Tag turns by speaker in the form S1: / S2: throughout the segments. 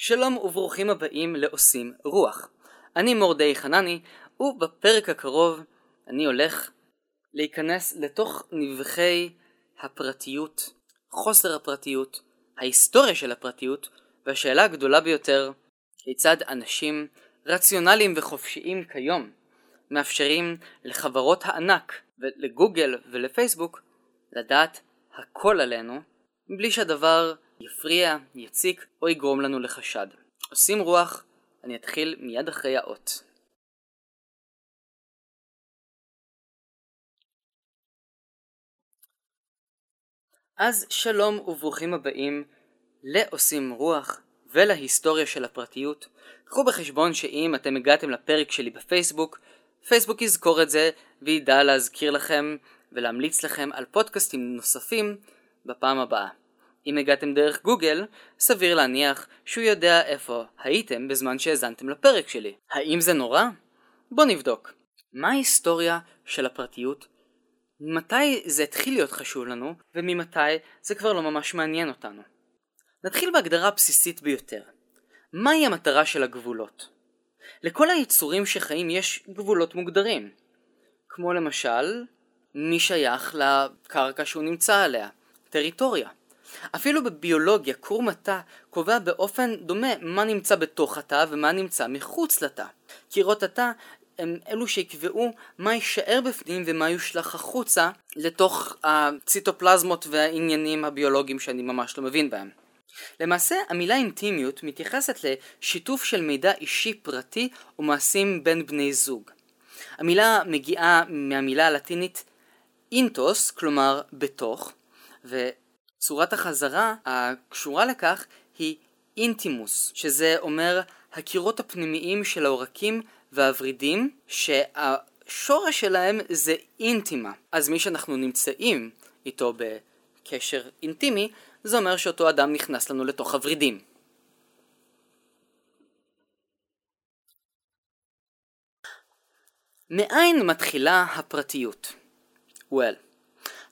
S1: שלום וברוכים הבאים לעושים רוח. אני מורדי חנני, ובפרק הקרוב אני הולך להיכנס לתוך נבחי הפרטיות, חוסר הפרטיות, ההיסטוריה של הפרטיות, והשאלה הגדולה ביותר, כיצד אנשים רציונליים וחופשיים כיום מאפשרים לחברות הענק ולגוגל ולפייסבוק לדעת הכל עלינו, מבלי שהדבר יפריע, יציק או יגרום לנו לחשד. עושים רוח, אני אתחיל מיד אחרי האות. אז שלום וברוכים הבאים לעושים רוח ולהיסטוריה של הפרטיות. קחו בחשבון שאם אתם הגעתם לפרק שלי בפייסבוק, פייסבוק יזכור את זה וידע להזכיר לכם ולהמליץ לכם על פודקאסטים נוספים בפעם הבאה. אם הגעתם דרך גוגל, סביר להניח שהוא יודע איפה הייתם בזמן שהאזנתם לפרק שלי. האם זה נורא? בוא נבדוק. מה ההיסטוריה של הפרטיות? מתי זה התחיל להיות חשוב לנו, וממתי זה כבר לא ממש מעניין אותנו. נתחיל בהגדרה הבסיסית ביותר. מהי המטרה של הגבולות? לכל היצורים שחיים יש גבולות מוגדרים. כמו למשל, מי שייך לקרקע שהוא נמצא עליה, טריטוריה. אפילו בביולוגיה, קורם התא קובע באופן דומה מה נמצא בתוך התא ומה נמצא מחוץ לתא. קירות התא הם אלו שיקבעו מה יישאר בפנים ומה יושלך החוצה לתוך הציטופלזמות והעניינים הביולוגיים שאני ממש לא מבין בהם. למעשה המילה אינטימיות מתייחסת לשיתוף של מידע אישי פרטי ומעשים בין בני זוג. המילה מגיעה מהמילה הלטינית אינטוס, כלומר בתוך, וצורת החזרה הקשורה לכך היא אינטימוס, שזה אומר הקירות הפנימיים של העורקים והוורידים, שהשורש שלהם זה אינטימה. אז מי שאנחנו נמצאים איתו בקשר אינטימי, זה אומר שאותו אדם נכנס לנו לתוך הוורידים. מאין מתחילה הפרטיות? well,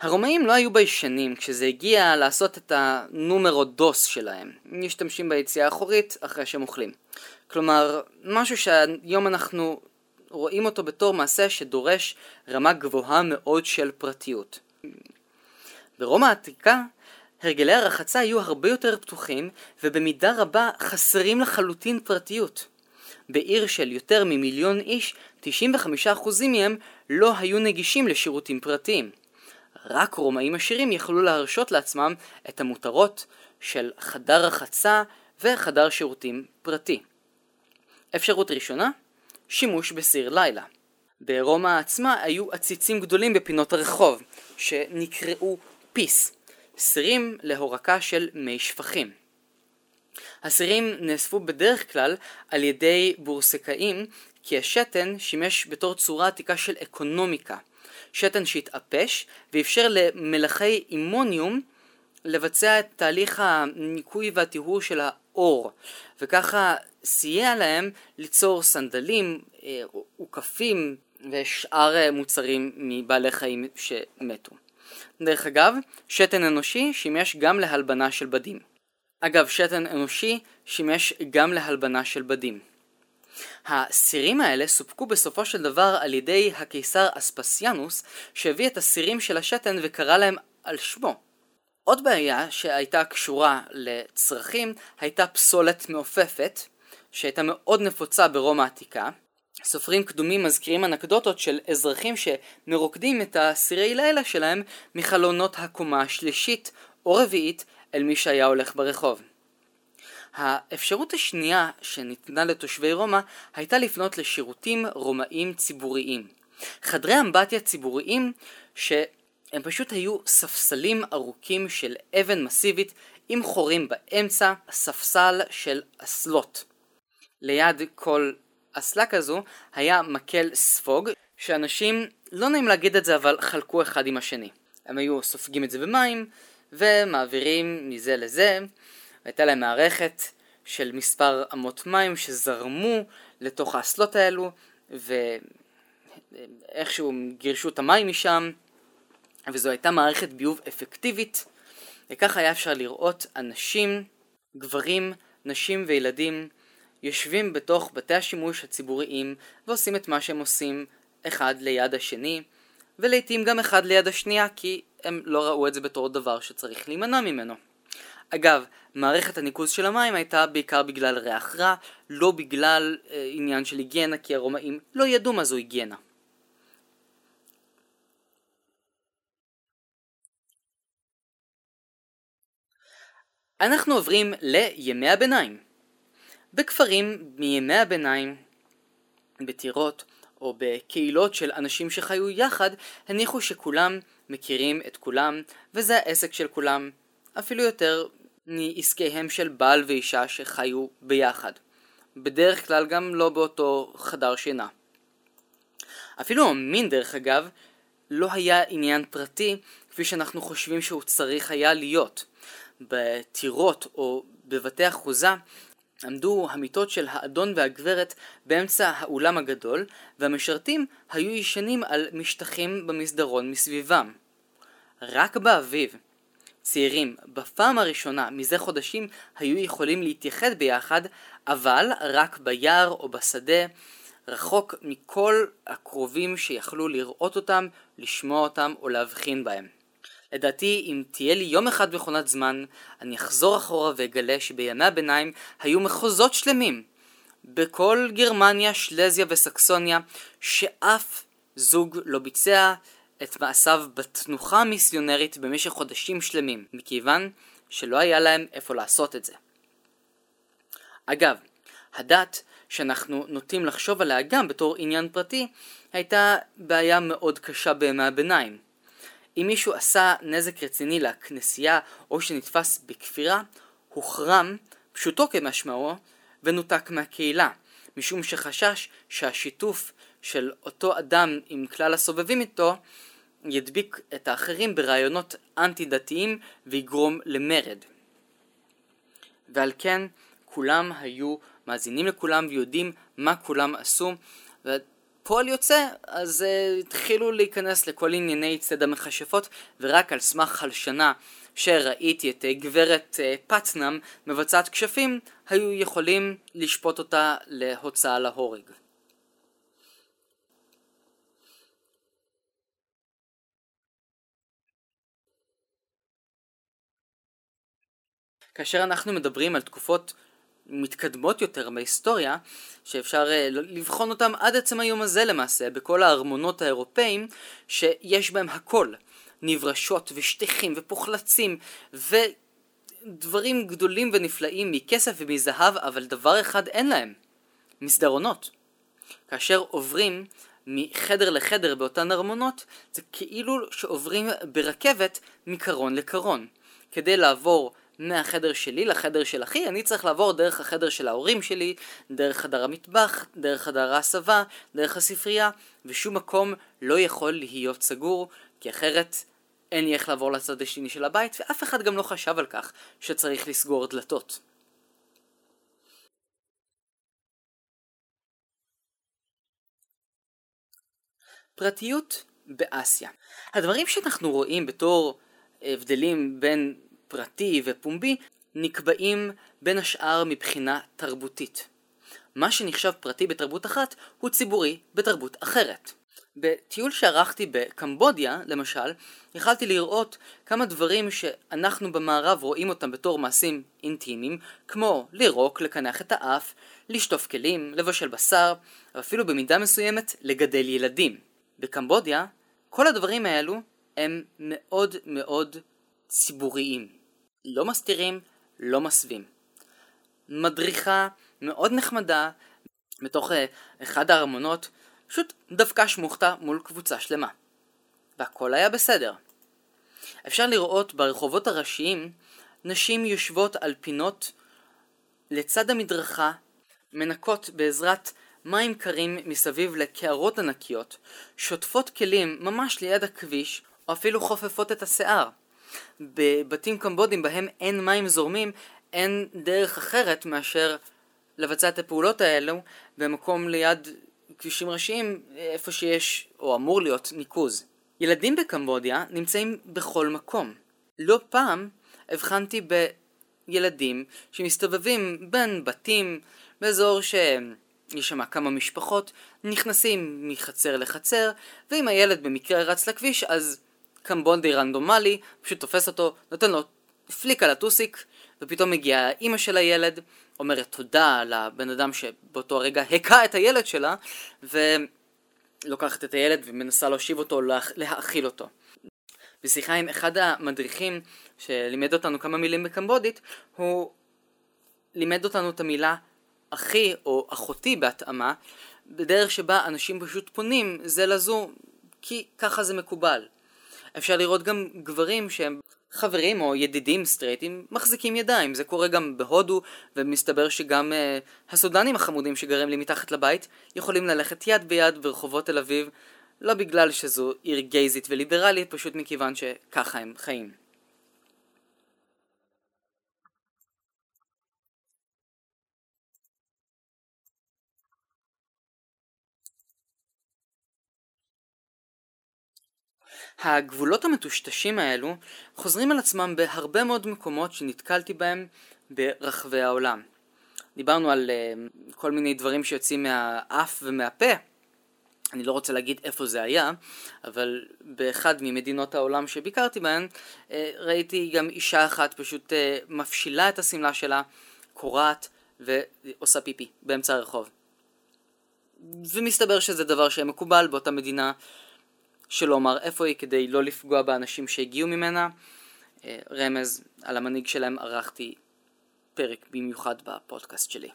S1: הרומאים לא היו ביישנים כשזה הגיע לעשות את הנומרו דוס שלהם. משתמשים ביציאה האחורית אחרי שהם אוכלים. כלומר, משהו שהיום אנחנו רואים אותו בתור מעשה שדורש רמה גבוהה מאוד של פרטיות. ברומא העתיקה הרגלי הרחצה היו הרבה יותר פתוחים ובמידה רבה חסרים לחלוטין פרטיות. בעיר של יותר ממיליון איש, 95% מהם לא היו נגישים לשירותים פרטיים. רק רומאים עשירים יכלו להרשות לעצמם את המותרות של חדר רחצה וחדר שירותים פרטי. אפשרות ראשונה, שימוש בסיר לילה. ברומא עצמה היו עציצים גדולים בפינות הרחוב, שנקראו פיס, סירים להורקה של מי שפכים. הסירים נאספו בדרך כלל על ידי בורסקאים כי השתן שימש בתור צורה עתיקה של אקונומיקה. שתן שהתאפש ואפשר למלאכי אימוניום לבצע את תהליך הניקוי והטיהור של האור וככה סייע להם ליצור סנדלים, עוקפים ושאר מוצרים מבעלי חיים שמתו. דרך אגב, שתן אנושי שימש גם להלבנה של בדים. אגב, שתן אנושי שימש גם להלבנה של בדים. הסירים האלה סופקו בסופו של דבר על ידי הקיסר אספסיאנוס שהביא את הסירים של השתן וקרא להם על שמו. עוד בעיה שהייתה קשורה לצרכים הייתה פסולת מעופפת שהייתה מאוד נפוצה ברומא העתיקה סופרים קדומים מזכירים אנקדוטות של אזרחים שמרוקדים את הסירי לילה שלהם מחלונות הקומה השלישית או רביעית אל מי שהיה הולך ברחוב. האפשרות השנייה שניתנה לתושבי רומא הייתה לפנות לשירותים רומאים ציבוריים. חדרי אמבטיה ציבוריים שהם פשוט היו ספסלים ארוכים של אבן מסיבית עם חורים באמצע, ספסל של אסלות. ליד כל אסלה כזו היה מקל ספוג, שאנשים, לא נעים להגיד את זה, אבל חלקו אחד עם השני. הם היו סופגים את זה במים, ומעבירים מזה לזה. הייתה להם מערכת של מספר אמות מים שזרמו לתוך האסלות האלו, ואיכשהו גירשו את המים משם, וזו הייתה מערכת ביוב אפקטיבית, וכך היה אפשר לראות אנשים, גברים, נשים וילדים יושבים בתוך בתי השימוש הציבוריים ועושים את מה שהם עושים אחד ליד השני, ולעיתים גם אחד ליד השנייה כי הם לא ראו את זה בתור דבר שצריך להימנע ממנו. אגב, מערכת הניקוז של המים הייתה בעיקר בגלל ריח רע, לא בגלל אה, עניין של היגיינה, כי הרומאים לא ידעו מה זו היגיינה. אנחנו עוברים לימי הביניים. בכפרים מימי הביניים, בטירות או בקהילות של אנשים שחיו יחד, הניחו שכולם מכירים את כולם, וזה העסק של כולם, אפילו יותר מעסקיהם של בעל ואישה שחיו ביחד. בדרך כלל גם לא באותו חדר שינה. אפילו המין דרך אגב לא היה עניין פרטי כפי שאנחנו חושבים שהוא צריך היה להיות. בטירות או בבתי אחוזה עמדו המיטות של האדון והגברת באמצע האולם הגדול והמשרתים היו ישנים על משטחים במסדרון מסביבם. רק באביב צעירים בפעם הראשונה מזה חודשים היו יכולים להתייחד ביחד, אבל רק ביער או בשדה, רחוק מכל הקרובים שיכלו לראות אותם, לשמוע אותם או להבחין בהם. לדעתי, אם תהיה לי יום אחד מכונת זמן, אני אחזור אחורה ואגלה שבימי הביניים היו מחוזות שלמים בכל גרמניה, שלזיה וסקסוניה, שאף זוג לא ביצע את מעשיו בתנוחה המיסיונרית במשך חודשים שלמים, מכיוון שלא היה להם איפה לעשות את זה. אגב, הדת שאנחנו נוטים לחשוב עליה גם בתור עניין פרטי, הייתה בעיה מאוד קשה בימי הביניים. אם מישהו עשה נזק רציני לכנסייה או שנתפס בכפירה, הוחרם, פשוטו כמשמעו, ונותק מהקהילה, משום שחשש שהשיתוף של אותו אדם עם כלל הסובבים איתו ידביק את האחרים ברעיונות אנטי דתיים ויגרום למרד. ועל כן כולם היו מאזינים לכולם ויודעים מה כולם עשו ופועל יוצא אז uh, התחילו להיכנס לכל ענייני ציד המכשפות ורק על סמך הלשנה שראיתי את uh, גברת uh, פטנאם מבצעת כשפים היו יכולים לשפוט אותה להוצאה להורג. כאשר אנחנו מדברים על תקופות מתקדמות יותר בהיסטוריה, שאפשר uh, לבחון אותם עד עצם היום הזה למעשה, בכל הארמונות האירופאים, שיש בהם הכל. נברשות ושטיחים ופוחלצים ודברים גדולים ונפלאים מכסף ומזהב, אבל דבר אחד אין להם, מסדרונות. כאשר עוברים מחדר לחדר באותן ארמונות, זה כאילו שעוברים ברכבת מקרון לקרון. כדי לעבור מהחדר שלי לחדר של אחי, אני צריך לעבור דרך החדר של ההורים שלי, דרך חדר המטבח, דרך חדר ההסבה, דרך הספרייה, ושום מקום לא יכול להיות סגור, כי אחרת אין לי איך לעבור לצד השני של הבית, ואף אחד גם לא חשב על כך שצריך לסגור דלתות. פרטיות באסיה. הדברים שאנחנו רואים בתור הבדלים בין פרטי ופומבי נקבעים בין השאר מבחינה תרבותית. מה שנחשב פרטי בתרבות אחת הוא ציבורי בתרבות אחרת. בטיול שערכתי בקמבודיה, למשל, יכלתי לראות כמה דברים שאנחנו במערב רואים אותם בתור מעשים אינטימיים, כמו לירוק, לקנח את האף, לשטוף כלים, לבשל בשר, ואפילו במידה מסוימת לגדל ילדים. בקמבודיה, כל הדברים האלו הם מאוד מאוד ציבוריים. לא מסתירים, לא מסווים. מדריכה מאוד נחמדה בתוך אה, אחד הארמונות פשוט דווקא שמוכתה מול קבוצה שלמה. והכל היה בסדר. אפשר לראות ברחובות הראשיים נשים יושבות על פינות לצד המדרכה, מנקות בעזרת מים קרים מסביב לקערות ענקיות, שוטפות כלים ממש ליד הכביש, או אפילו חופפות את השיער. בבתים קמבודים בהם אין מים זורמים, אין דרך אחרת מאשר לבצע את הפעולות האלו במקום ליד כבישים ראשיים, איפה שיש, או אמור להיות, ניקוז. ילדים בקמבודיה נמצאים בכל מקום. לא פעם הבחנתי ילדים שמסתובבים בין בתים באזור שיש שם כמה משפחות, נכנסים מחצר לחצר, ואם הילד במקרה רץ לכביש אז קמבונדי רנדומלי פשוט תופס אותו, נותן לו פליק על הטוסיק, ופתאום מגיעה אימא של הילד, אומרת תודה לבן אדם שבאותו הרגע הכה את הילד שלה, ולוקחת את הילד ומנסה להושיב אותו, להאכיל אותו. בשיחה עם אחד המדריכים שלימד אותנו כמה מילים בקמבודית, הוא לימד אותנו את המילה אחי או אחותי בהתאמה, בדרך שבה אנשים פשוט פונים זה לזו כי ככה זה מקובל. אפשר לראות גם גברים שהם חברים או ידידים סטרייטים מחזיקים ידיים, זה קורה גם בהודו, ומסתבר שגם uh, הסודנים החמודים שגרים לי מתחת לבית יכולים ללכת יד ביד ברחובות תל אביב, לא בגלל שזו עיר גייזית וליברלית, פשוט מכיוון שככה הם חיים. הגבולות המטושטשים האלו חוזרים על עצמם בהרבה מאוד מקומות שנתקלתי בהם ברחבי העולם. דיברנו על uh, כל מיני דברים שיוצאים מהאף ומהפה. אני לא רוצה להגיד איפה זה היה, אבל באחד ממדינות העולם שביקרתי בהן, uh, ראיתי גם אישה אחת פשוט uh, מפשילה את השמלה שלה, קורעת ועושה פיפי באמצע הרחוב. ומסתבר שזה דבר שמקובל באותה מדינה שלא אומר איפה היא כדי לא לפגוע באנשים שהגיעו ממנה. אה, רמז על המנהיג שלהם ערכתי פרק במיוחד בפודקאסט שלי.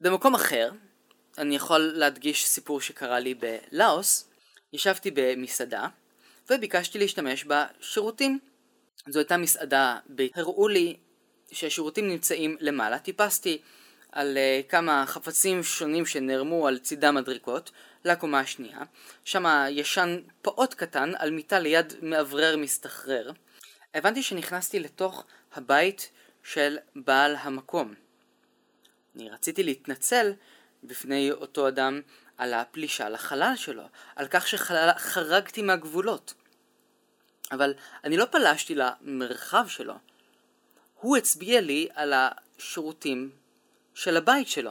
S1: במקום אחר, אני יכול להדגיש סיפור שקרה לי בלאוס. ישבתי במסעדה וביקשתי להשתמש בשירותים. זו הייתה מסעדה, הראו לי שהשירותים נמצאים למעלה, טיפסתי על uh, כמה חפצים שונים שנערמו על צידה מדריקות לקומה השנייה, שם ישן פעוט קטן על מיטה ליד מאוורר מסתחרר. הבנתי שנכנסתי לתוך הבית של בעל המקום. אני רציתי להתנצל בפני אותו אדם על הפלישה לחלל שלו, על כך שחרגתי מהגבולות. אבל אני לא פלשתי למרחב שלו. הוא הצביע לי על השירותים של הבית שלו.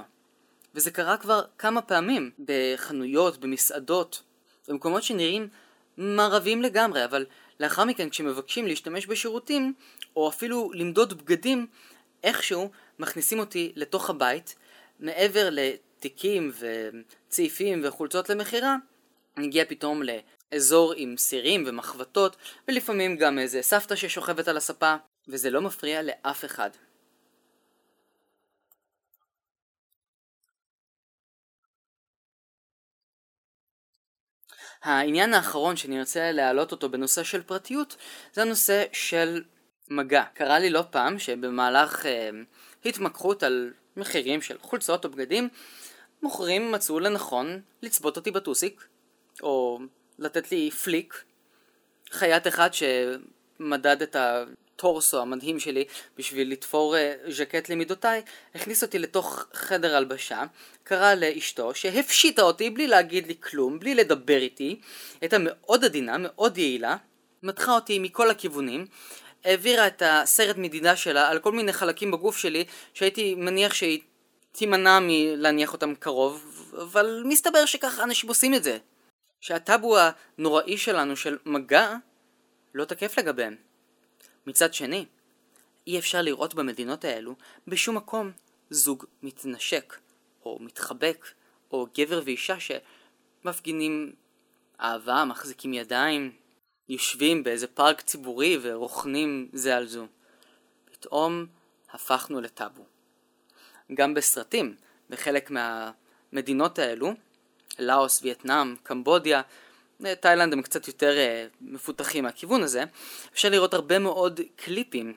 S1: וזה קרה כבר כמה פעמים, בחנויות, במסעדות, במקומות שנראים מערביים לגמרי, אבל לאחר מכן כשמבקשים להשתמש בשירותים, או אפילו למדוד בגדים, איכשהו מכניסים אותי לתוך הבית, מעבר לתיקים וצעיפים וחולצות למכירה, נגיע פתאום לאזור עם סירים ומחבטות, ולפעמים גם איזה סבתא ששוכבת על הספה, וזה לא מפריע לאף אחד. העניין האחרון שאני רוצה להעלות אותו בנושא של פרטיות זה הנושא של מגע. קרה לי לא פעם שבמהלך אה, התמקחות על מחירים של חולצות או בגדים מוכרים מצאו לנכון לצבות אותי בטוסיק או לתת לי פליק. חייט אחד שמדד את ה... הטורסו המדהים שלי בשביל לתפור uh, ז'קט למידותיי, הכניס אותי לתוך חדר הלבשה, קרא לאשתו שהפשיטה אותי בלי להגיד לי כלום, בלי לדבר איתי, הייתה מאוד עדינה, מאוד יעילה, מתחה אותי מכל הכיוונים, העבירה את הסרט מדידה שלה על כל מיני חלקים בגוף שלי שהייתי מניח שהיא תימנע מלהניח אותם קרוב, אבל מסתבר שככה אנשים עושים את זה. שהטאבו הנוראי שלנו של מגע לא תקף לגביהם. מצד שני, אי אפשר לראות במדינות האלו בשום מקום זוג מתנשק, או מתחבק, או גבר ואישה שמפגינים אהבה, מחזיקים ידיים, יושבים באיזה פארק ציבורי ורוכנים זה על זו. פתאום הפכנו לטאבו. גם בסרטים, בחלק מהמדינות האלו, לאוס, וייטנאם, קמבודיה, תאילנד הם קצת יותר uh, מפותחים מהכיוון הזה, אפשר לראות הרבה מאוד קליפים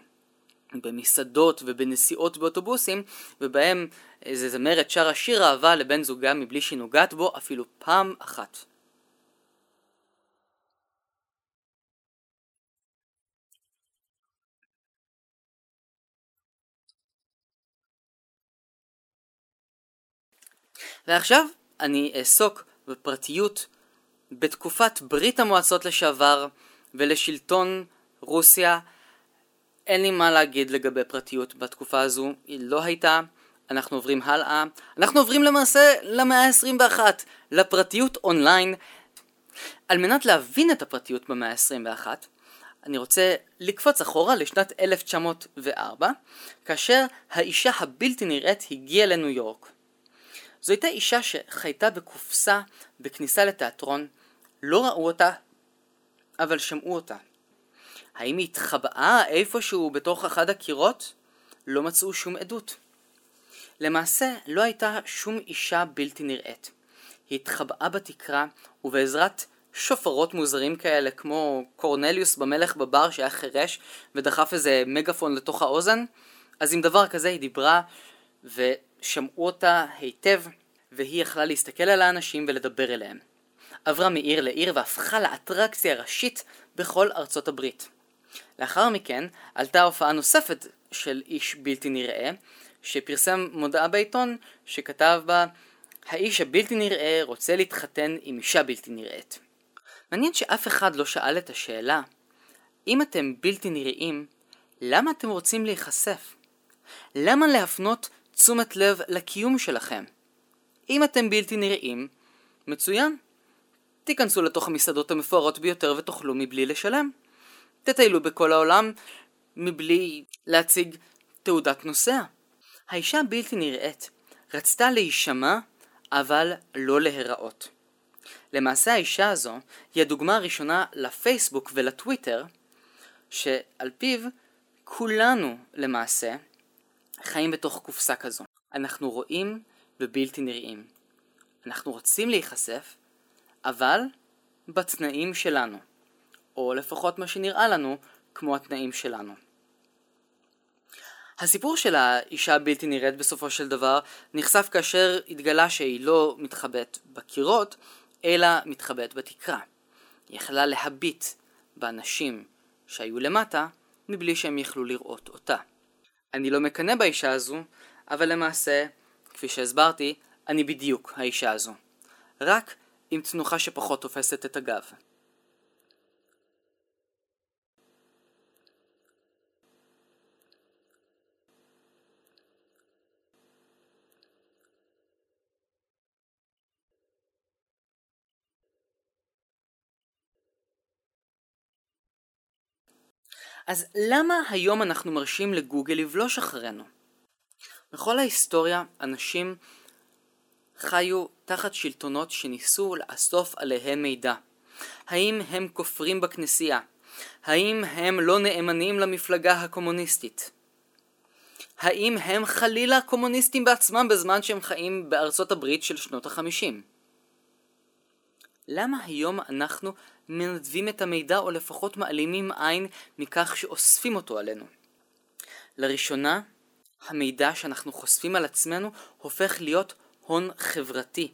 S1: במסעדות ובנסיעות באוטובוסים, ובהם איזה זמרת שרה שיר אהבה לבן זוגה מבלי שהיא נוגעת בו אפילו פעם אחת. ועכשיו אני אעסוק בפרטיות בתקופת ברית המועצות לשעבר ולשלטון רוסיה, אין לי מה להגיד לגבי פרטיות בתקופה הזו, היא לא הייתה. אנחנו עוברים הלאה. אנחנו עוברים למעשה למאה ה-21, לפרטיות אונליין. על מנת להבין את הפרטיות במאה ה-21, אני רוצה לקפוץ אחורה לשנת 1904, כאשר האישה הבלתי נראית הגיעה לניו יורק. זו הייתה אישה שחייתה בקופסה בכניסה לתיאטרון, לא ראו אותה, אבל שמעו אותה. האם היא התחבאה איפשהו בתוך אחד הקירות? לא מצאו שום עדות. למעשה, לא הייתה שום אישה בלתי נראית. היא התחבאה בתקרה, ובעזרת שופרות מוזרים כאלה, כמו קורנליוס במלך בבר שהיה חירש ודחף איזה מגפון לתוך האוזן, אז עם דבר כזה היא דיברה ושמעו אותה היטב, והיא יכלה להסתכל על האנשים ולדבר אליהם. עברה מעיר לעיר והפכה לאטרקציה ראשית בכל ארצות הברית. לאחר מכן עלתה הופעה נוספת של איש בלתי נראה, שפרסם מודעה בעיתון שכתב בה האיש הבלתי נראה רוצה להתחתן עם אישה בלתי נראית. מעניין שאף אחד לא שאל את השאלה אם אתם בלתי נראים, למה אתם רוצים להיחשף? למה להפנות תשומת לב לקיום שלכם? אם אתם בלתי נראים, מצוין. תיכנסו לתוך המסעדות המפוארות ביותר ותאכלו מבלי לשלם. תטיילו בכל העולם מבלי להציג תעודת נוסע. האישה הבלתי נראית רצתה להישמע אבל לא להיראות. למעשה האישה הזו היא הדוגמה הראשונה לפייסבוק ולטוויטר שעל פיו כולנו למעשה חיים בתוך קופסה כזו. אנחנו רואים ובלתי נראים. אנחנו רוצים להיחשף, אבל בתנאים שלנו, או לפחות מה שנראה לנו כמו התנאים שלנו. הסיפור של האישה הבלתי נראית בסופו של דבר נחשף כאשר התגלה שהיא לא מתחבאת בקירות, אלא מתחבאת בתקרה. היא יכלה להביט באנשים שהיו למטה, מבלי שהם יכלו לראות אותה. אני לא מקנא באישה הזו, אבל למעשה, כפי שהסברתי, אני בדיוק האישה הזו. רק עם תנוחה שפחות תופסת את הגב. אז למה היום אנחנו מרשים לגוגל לבלוש אחרינו? בכל ההיסטוריה אנשים חיו תחת שלטונות שניסו לאסוף עליהם מידע. האם הם כופרים בכנסייה? האם הם לא נאמנים למפלגה הקומוניסטית? האם הם חלילה קומוניסטים בעצמם בזמן שהם חיים בארצות הברית של שנות החמישים? למה היום אנחנו מנדבים את המידע או לפחות מעלימים עין מכך שאוספים אותו עלינו? לראשונה, המידע שאנחנו חושפים על עצמנו הופך להיות הון חברתי.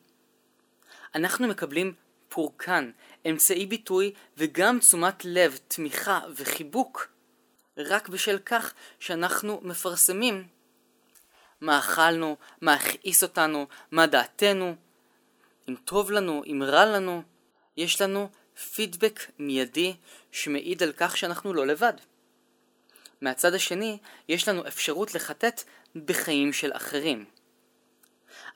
S1: אנחנו מקבלים פורקן, אמצעי ביטוי וגם תשומת לב, תמיכה וחיבוק רק בשל כך שאנחנו מפרסמים מה אכלנו, מה הכעיס אותנו, מה דעתנו, אם טוב לנו, אם רע לנו, יש לנו פידבק מיידי שמעיד על כך שאנחנו לא לבד. מהצד השני, יש לנו אפשרות לחטט בחיים של אחרים.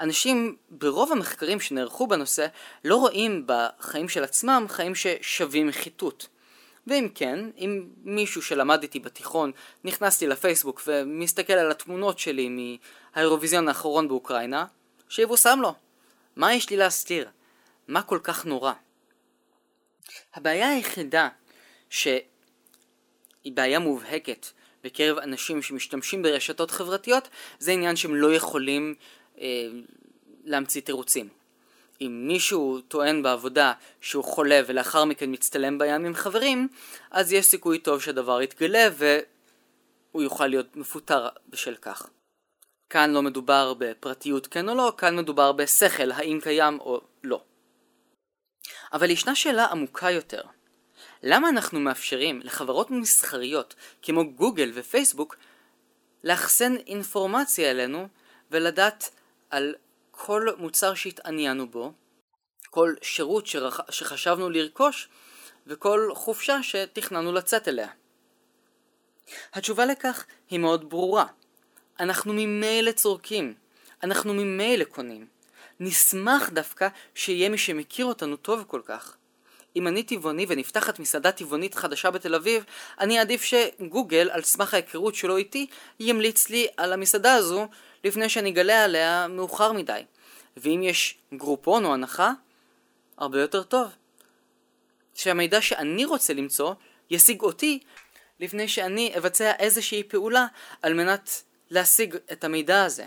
S1: אנשים, ברוב המחקרים שנערכו בנושא, לא רואים בחיים של עצמם חיים ששווים חיטוט. ואם כן, אם מישהו שלמד איתי בתיכון נכנס לי לפייסבוק ומסתכל על התמונות שלי מהאירוויזיון האחרון באוקראינה, שיבושם לו. מה יש לי להסתיר? מה כל כך נורא? הבעיה היחידה שהיא בעיה מובהקת בקרב אנשים שמשתמשים ברשתות חברתיות זה עניין שהם לא יכולים להמציא תירוצים. אם מישהו טוען בעבודה שהוא חולה ולאחר מכן מצטלם בים עם חברים, אז יש סיכוי טוב שהדבר יתגלה והוא יוכל להיות מפוטר בשל כך. כאן לא מדובר בפרטיות כן או לא, כאן מדובר בשכל, האם קיים או לא. אבל ישנה שאלה עמוקה יותר. למה אנחנו מאפשרים לחברות מסחריות כמו גוגל ופייסבוק לאחסן אינפורמציה אלינו ולדעת על כל מוצר שהתעניינו בו, כל שירות שרח... שחשבנו לרכוש וכל חופשה שתכננו לצאת אליה. התשובה לכך היא מאוד ברורה. אנחנו ממילא צורקים, אנחנו ממילא קונים. נשמח דווקא שיהיה מי שמכיר אותנו טוב כל כך. אם אני טבעוני ונפתחת מסעדה טבעונית חדשה בתל אביב, אני אעדיף שגוגל, על סמך ההיכרות שלו איתי, ימליץ לי על המסעדה הזו לפני שאני אגלה עליה מאוחר מדי. ואם יש גרופון או הנחה, הרבה יותר טוב. שהמידע שאני רוצה למצוא ישיג אותי לפני שאני אבצע איזושהי פעולה על מנת להשיג את המידע הזה.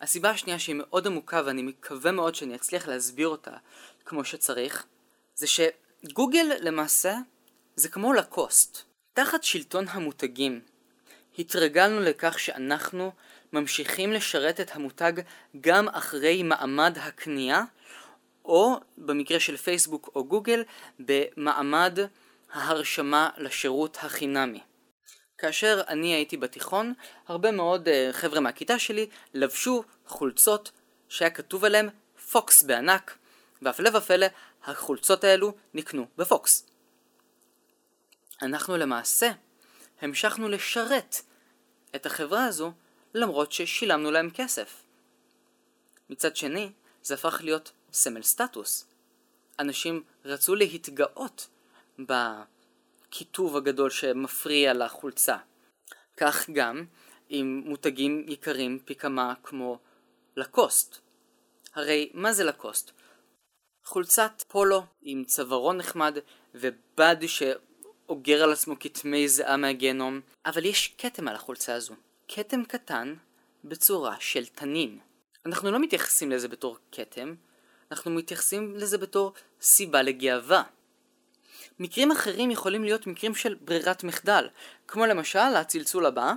S1: הסיבה השנייה שהיא מאוד עמוקה ואני מקווה מאוד שאני אצליח להסביר אותה כמו שצריך זה שגוגל למעשה זה כמו לקוסט. תחת שלטון המותגים התרגלנו לכך שאנחנו ממשיכים לשרת את המותג גם אחרי מעמד הקנייה או במקרה של פייסבוק או גוגל במעמד ההרשמה לשירות החינמי. כאשר אני הייתי בתיכון, הרבה מאוד uh, חבר'ה מהכיתה שלי לבשו חולצות שהיה כתוב עליהם פוקס בענק, והפלא ופלא, החולצות האלו נקנו בפוקס. אנחנו למעשה המשכנו לשרת את החברה הזו למרות ששילמנו להם כסף. מצד שני, זה הפך להיות סמל סטטוס. אנשים רצו להתגאות בכיתוב הגדול שמפריע לחולצה. כך גם עם מותגים יקרים פי כמה כמו לקוסט. הרי מה זה לקוסט? חולצת פולו עם צווארון נחמד ובד שאוגר על עצמו כתמי זיעה מהגיהנום, אבל יש כתם על החולצה הזו. כתם קטן בצורה של תנין. אנחנו לא מתייחסים לזה בתור כתם, אנחנו מתייחסים לזה בתור סיבה לגאווה. מקרים אחרים יכולים להיות מקרים של ברירת מחדל, כמו למשל הצלצול הבא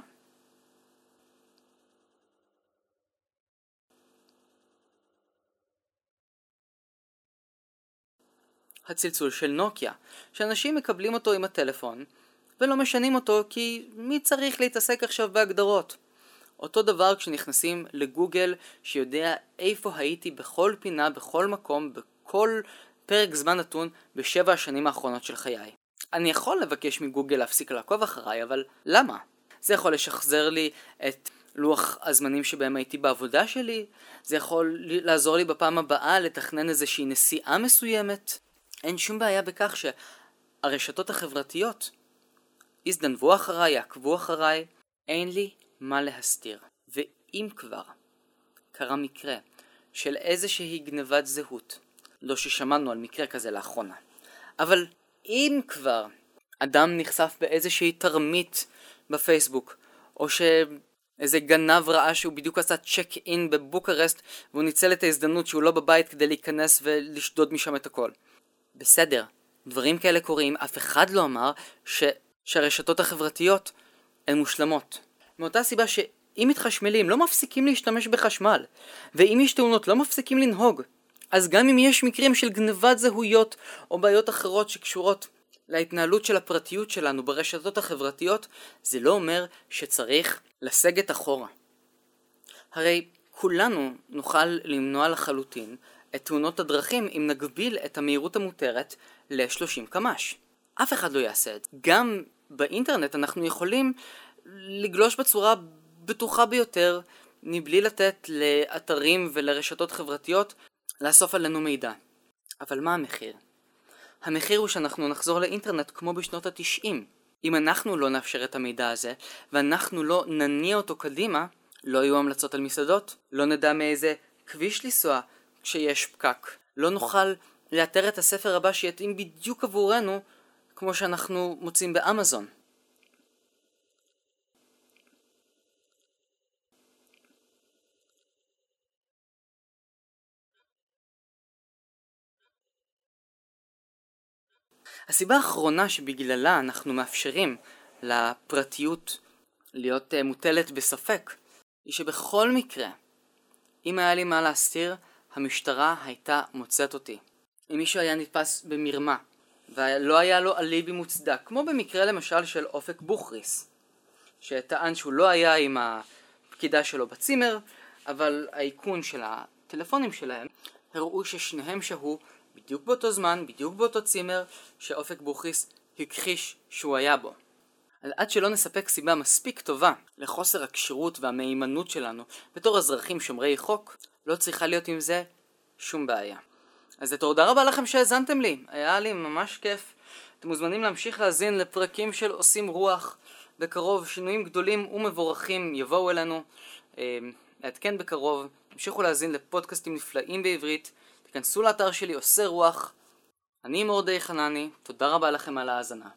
S1: הצלצול של נוקיה, שאנשים מקבלים אותו עם הטלפון ולא משנים אותו כי מי צריך להתעסק עכשיו בהגדרות? אותו דבר כשנכנסים לגוגל שיודע איפה הייתי בכל פינה, בכל מקום, בכל פרק זמן נתון בשבע השנים האחרונות של חיי. אני יכול לבקש מגוגל להפסיק לעקוב אחריי, אבל למה? זה יכול לשחזר לי את לוח הזמנים שבהם הייתי בעבודה שלי, זה יכול לעזור לי בפעם הבאה לתכנן איזושהי נסיעה מסוימת. אין שום בעיה בכך שהרשתות החברתיות יזדנבו אחריי, יעקבו אחריי, אין לי מה להסתיר. ואם כבר קרה מקרה של איזושהי גנבת זהות, לא ששמענו על מקרה כזה לאחרונה, אבל אם כבר אדם נחשף באיזושהי תרמית בפייסבוק, או שאיזה גנב ראה שהוא בדיוק עשה צ'ק אין בבוקרסט והוא ניצל את ההזדמנות שהוא לא בבית כדי להיכנס ולשדוד משם את הכל. בסדר, דברים כאלה קורים, אף אחד לא אמר ש... שהרשתות החברתיות הן מושלמות. מאותה סיבה שאם מתחשמלים לא מפסיקים להשתמש בחשמל, ואם יש תאונות לא מפסיקים לנהוג. אז גם אם יש מקרים של גנבת זהויות או בעיות אחרות שקשורות להתנהלות של הפרטיות שלנו ברשתות החברתיות, זה לא אומר שצריך לסגת אחורה. הרי כולנו נוכל למנוע לחלוטין את תאונות הדרכים אם נגביל את המהירות המותרת ל-30 קמ"ש. אף אחד לא יעשה את זה. גם באינטרנט אנחנו יכולים לגלוש בצורה בטוחה ביותר מבלי לתת לאתרים ולרשתות חברתיות לאסוף עלינו מידע. אבל מה המחיר? המחיר הוא שאנחנו נחזור לאינטרנט כמו בשנות התשעים. אם אנחנו לא נאפשר את המידע הזה, ואנחנו לא נניע אותו קדימה, לא יהיו המלצות על מסעדות, לא נדע מאיזה כביש לנסוע כשיש פקק, לא נוכל לאתר את הספר הבא שיתאים בדיוק עבורנו כמו שאנחנו מוצאים באמזון. הסיבה האחרונה שבגללה אנחנו מאפשרים לפרטיות להיות uh, מוטלת בספק היא שבכל מקרה אם היה לי מה להסתיר המשטרה הייתה מוצאת אותי. אם מישהו היה נתפס במרמה ולא היה לו אליבי מוצדק כמו במקרה למשל של אופק בוכריס שטען שהוא לא היה עם הפקידה שלו בצימר, אבל האיכון של הטלפונים שלהם הראו ששניהם שהו בדיוק באותו זמן, בדיוק באותו צימר, שאופק בוכריס הכחיש שהוא היה בו. עד שלא נספק סיבה מספיק טובה לחוסר הכשירות והמהימנות שלנו בתור אזרחים שומרי חוק, לא צריכה להיות עם זה שום בעיה. אז תודה רבה לכם שהאזנתם לי, היה לי ממש כיף. אתם מוזמנים להמשיך להאזין לפרקים של עושים רוח. בקרוב שינויים גדולים ומבורכים יבואו אלינו. נעדכן בקרוב, תמשיכו להאזין לפודקאסטים נפלאים בעברית, תיכנסו לאתר שלי עושה רוח. אני מורדי חנני, תודה רבה לכם על ההאזנה.